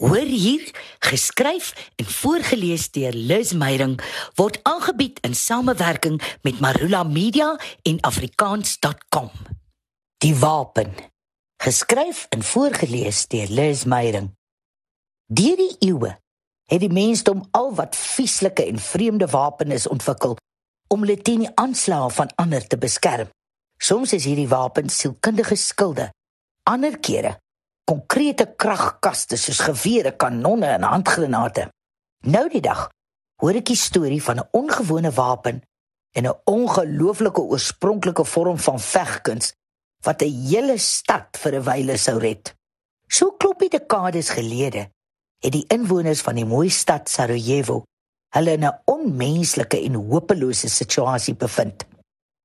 Hoor hier, geskryf en voorgeles deur Liz Meyerink word aangebied in samewerking met Marula Media en afrikaans.com. Die wapen. Geskryf en voorgeles deur Liz Meyerink. Deur die eeue het die mensdom al wat vieslike en vreemde wapens ontwikkel om hulle teen die aanslae van ander te beskerm. Soms is hierdie wapens sielkundige skilde. Ander kere konkrete kragkaste soos gewere, kanonne en handgranate. Nou die dag hoor ek die storie van 'n ongewone wapen en 'n ongelooflike oorspronklike vorm van vegkuns wat 'n hele stad vir 'n wyle sou red. So kloppie dekades gelede het die inwoners van die mooi stad Sarajevo hulle in 'n onmenslike en hopelose situasie bevind.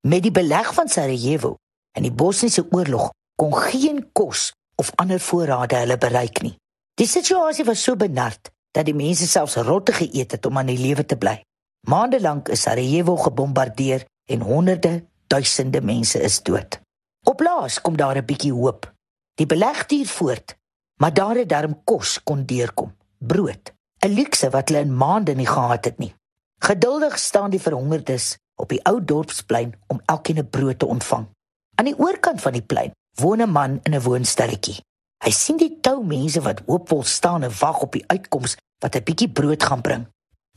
Met die beleg van Sarajevo en die Bosniese oorlog kon geen kos of ander voorrade hulle bereik nie. Die situasie was so benard dat die mense selfs rotte geëet het om aan die lewe te bly. Maande lank is Sarajevo gebombardeer en honderde, duisende mense is dood. Op laas kom daar 'n bietjie hoop. Die beleg duur voort, maar daar het darm kos kon deurkom. Brood, 'n luukse wat hulle in maande nie gehad het nie. Geduldig staan die verhongerdes op die ou dorpsplein om elkeen 'n brood te ontvang. Aan die oorkant van die plein woon 'n man in 'n woonstelletjie. Hy sien die tou mense wat hoopvol staan en wag op die uitkoms wat 'n bietjie brood gaan bring.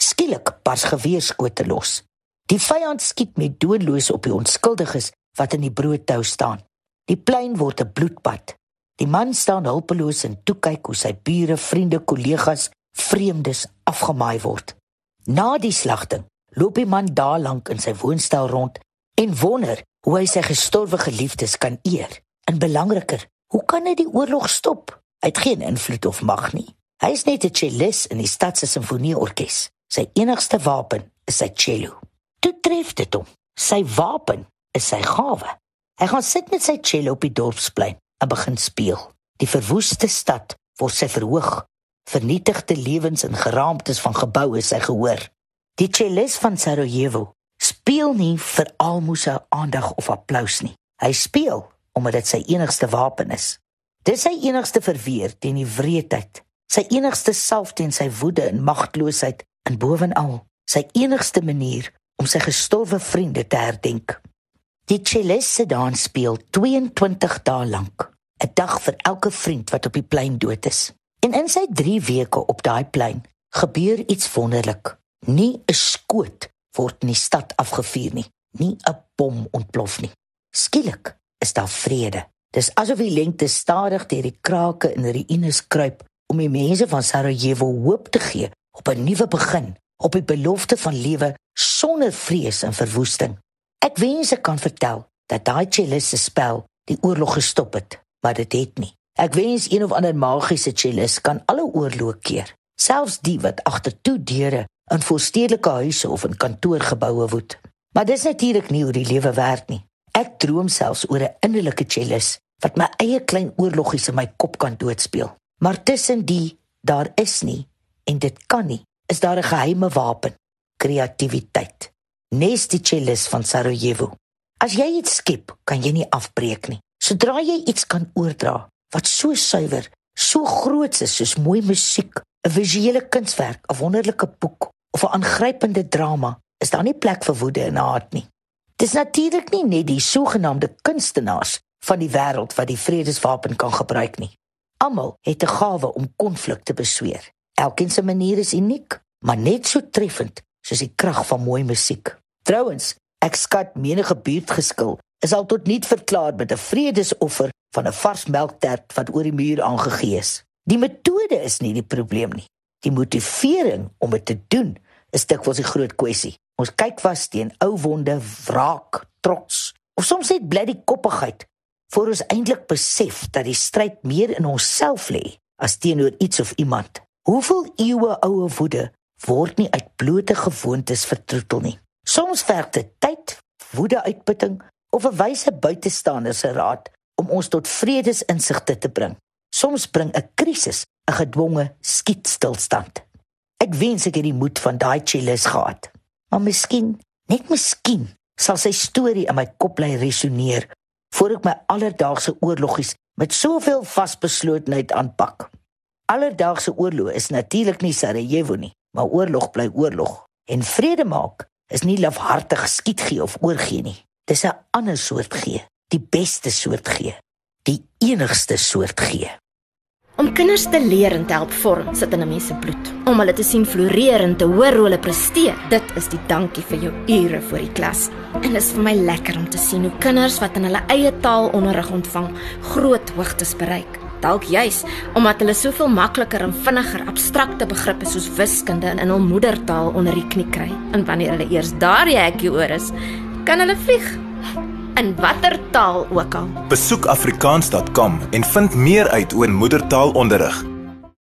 Skielik bars geweerskote los. Die vyand skiet met doelloos op die onskuldiges wat in die broodtou staan. Die plein word 'n bloedbad. Die man staan hulpeloos en toe kyk hoe sy bure, vriende, kollegas, vreemdes afgemaai word. Na die slagting loop die man daar lank in sy woonstel rond en wonder hoe hy sy gestorwe geliefdes kan eer. En belangriker, hoe kan hy die oorlog stop? Hy het geen invloed of mag nie. Hy is net 'n cellist in die stad se simfonieorkes. Sy enigste wapen is sy cello. Toe tref dit hom. Sy wapen is sy gawe. Hy gaan sit met sy cello op die dorpsplein en begin speel. Die verwoeste stad word sy verhoog. Vernietigde lewens en geraamtes van geboue sy gehoor. Die cellist van Sarajevo speel nie vir almoses aandag of applous nie. Hy speel omdat dit sy enigste wapen is. Dis sy enigste verweer teen die wreedheid, sy enigste salf teen sy woede en magteloosheid en bovenal sy enigste manier om sy gestorwe vriende te herdenk. Die cellist se dans speel 22 dae lank, 'n dag vir elke vriend wat op die plein dood is. En in sy 3 weke op daai plein gebeur iets wonderlik. Nie 'n skoot word in die stad afgevuur nie, nie 'n bom ontplof nie. Skielik is daar vrede. Dis asof die lengte stadig deur die krake en ruïnes kruip om die mense van Sarajevo hoop te gee op 'n nuwe begin, op die belofte van lewe sonder vrees en verwoesting. Ek wens ek kan vertel dat daai cellist se spel die oorlog gestop het, maar dit het nie. Ek wens een of ander magiese cellist kan alle oorloë keer, selfs die wat agter toe deure in voorstedelike huise of in kantoorgeboue woed. Maar dis natuurlik nie hoe die lewe werk nie. Ek droom selfs oor 'n innerlike cellist wat my eie klein oorloggies in my kop kan doodspeel. Maar tussen die daar is nie en dit kan nie, is daar 'n geheime wapen, kreatiwiteit. Nes die cellist van Sarajevo. As jy iets skep, kan jy nie afbreek nie. Sodra jy iets kan oordra wat so suiwer, so groot is soos mooi musiek, 'n visuele kunswerk, 'n wonderlike boek of 'n aangrypende drama, is daar nie plek vir woede en haat nie. Dis natuurlik nie net die sogenaamde kunstenaars van die wêreld wat die vredeswapen kan gebruik nie. Almal het 'n gawe om konflik te besweer. Elkeen se manier is uniek, maar net so treffend soos die krag van mooi musiek. Trouwens, ek skat menige buurtgeskil is al tot niet verklaar met 'n vredesoffer van 'n vars melktert wat oor die muur aangegee is. Die metode is nie die probleem nie. Die motivering om dit te doen is dikwels die groot kwessie. Ons kyk vas teen ou wonde, wraak, trots of soms net bly die koppigheid voor ons eintlik besef dat die stryd meer in onsself lê as teenoor iets of iemand. Hoeveel eeue oue woede word nie uit blote gewoontes vertroetel nie. Soms verg dit tyd, woede-uitputting of 'n wyse buitestander se raad om ons tot vredesinsigte te bring. Soms bring 'n krisis 'n gedwonge skietstilstand. Ek wens ek het die moed van daai chillis gehad. Maar miskien, net miskien, sal sy storie in my kop bly resoneer voor ek my alledaagse oorloggies met soveel vasbeslotenheid aanpak. Alledaagse oorlog is natuurlik nie Sarajevo nie, maar oorlog bly oorlog. En vrede maak is nie lafhartig skiet gee of oorgee nie. Dis 'n ander soort gee, die beste soort gee, die enigste soort gee. Om kinders te leer en te help vorm sit in 'n mens se bloed. Om hulle te sien floreer en te hoor hoe hulle presteer, dit is die dankie vir jou ure voor die klas. En dit is vir my lekker om te sien hoe kinders wat in hulle eie taal onderrig ontvang, groot hoogtes bereik. Dalk juis omdat hulle soveel makliker en vinniger abstrakte begrippe soos wiskunde in hul moedertaal onder die knie kry. En wanneer hulle eers daar hekkie oor is, kan hulle vlieg in watter taal ook al. Besoek afrikaans.com en vind meer uit oor moedertaalonderrig.